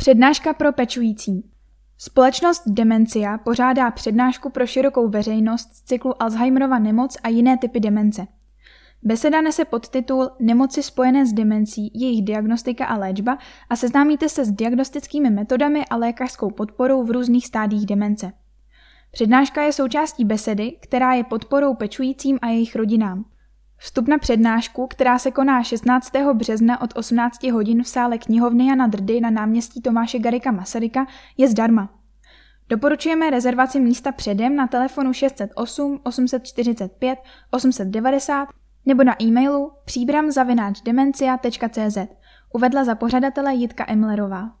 Přednáška pro pečující. Společnost Demencia pořádá přednášku pro širokou veřejnost z cyklu Alzheimerova nemoc a jiné typy demence. Beseda nese podtitul Nemoci spojené s demencí, jejich diagnostika a léčba a seznámíte se s diagnostickými metodami a lékařskou podporou v různých stádích demence. Přednáška je součástí besedy, která je podporou pečujícím a jejich rodinám. Vstup na přednášku, která se koná 16. března od 18 hodin v sále knihovny Jana Drdy na náměstí Tomáše Garika Masaryka, je zdarma. Doporučujeme rezervaci místa předem na telefonu 608 845 890 nebo na e-mailu příbram Uvedla za pořadatele Jitka Emlerová.